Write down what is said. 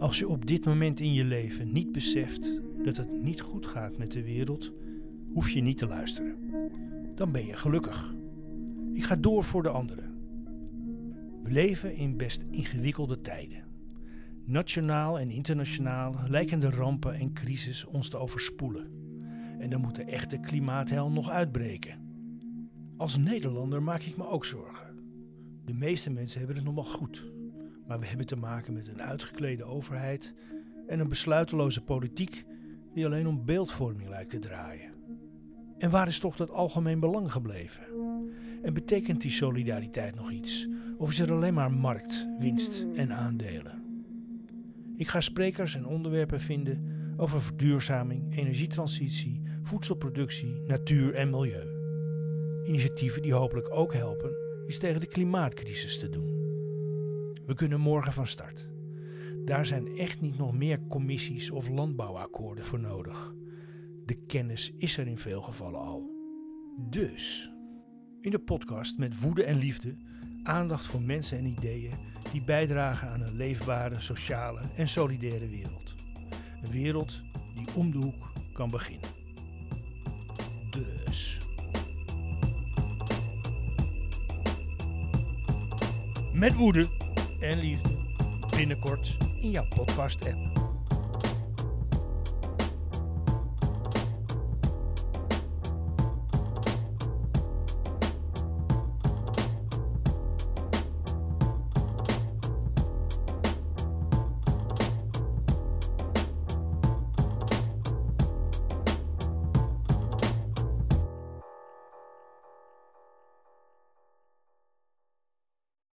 Als je op dit moment in je leven niet beseft dat het niet goed gaat met de wereld, hoef je niet te luisteren. Dan ben je gelukkig. Ik ga door voor de anderen. We leven in best ingewikkelde tijden. Nationaal en internationaal lijken de rampen en crisis ons te overspoelen. En dan moet de echte klimaathel nog uitbreken. Als Nederlander maak ik me ook zorgen. De meeste mensen hebben het nog wel goed. Maar we hebben te maken met een uitgeklede overheid en een besluiteloze politiek die alleen om beeldvorming lijkt te draaien. En waar is toch dat algemeen belang gebleven? En betekent die solidariteit nog iets? Of is er alleen maar markt, winst en aandelen? Ik ga sprekers en onderwerpen vinden over verduurzaming, energietransitie, voedselproductie, natuur en milieu. Initiatieven die hopelijk ook helpen iets tegen de klimaatcrisis te doen. We kunnen morgen van start. Daar zijn echt niet nog meer commissies of landbouwakkoorden voor nodig. De kennis is er in veel gevallen al. Dus, in de podcast met woede en liefde, aandacht voor mensen en ideeën die bijdragen aan een leefbare, sociale en solidaire wereld. Een wereld die om de hoek kan beginnen. Dus. Met woede en liefde binnenkort in jouw podcast-app.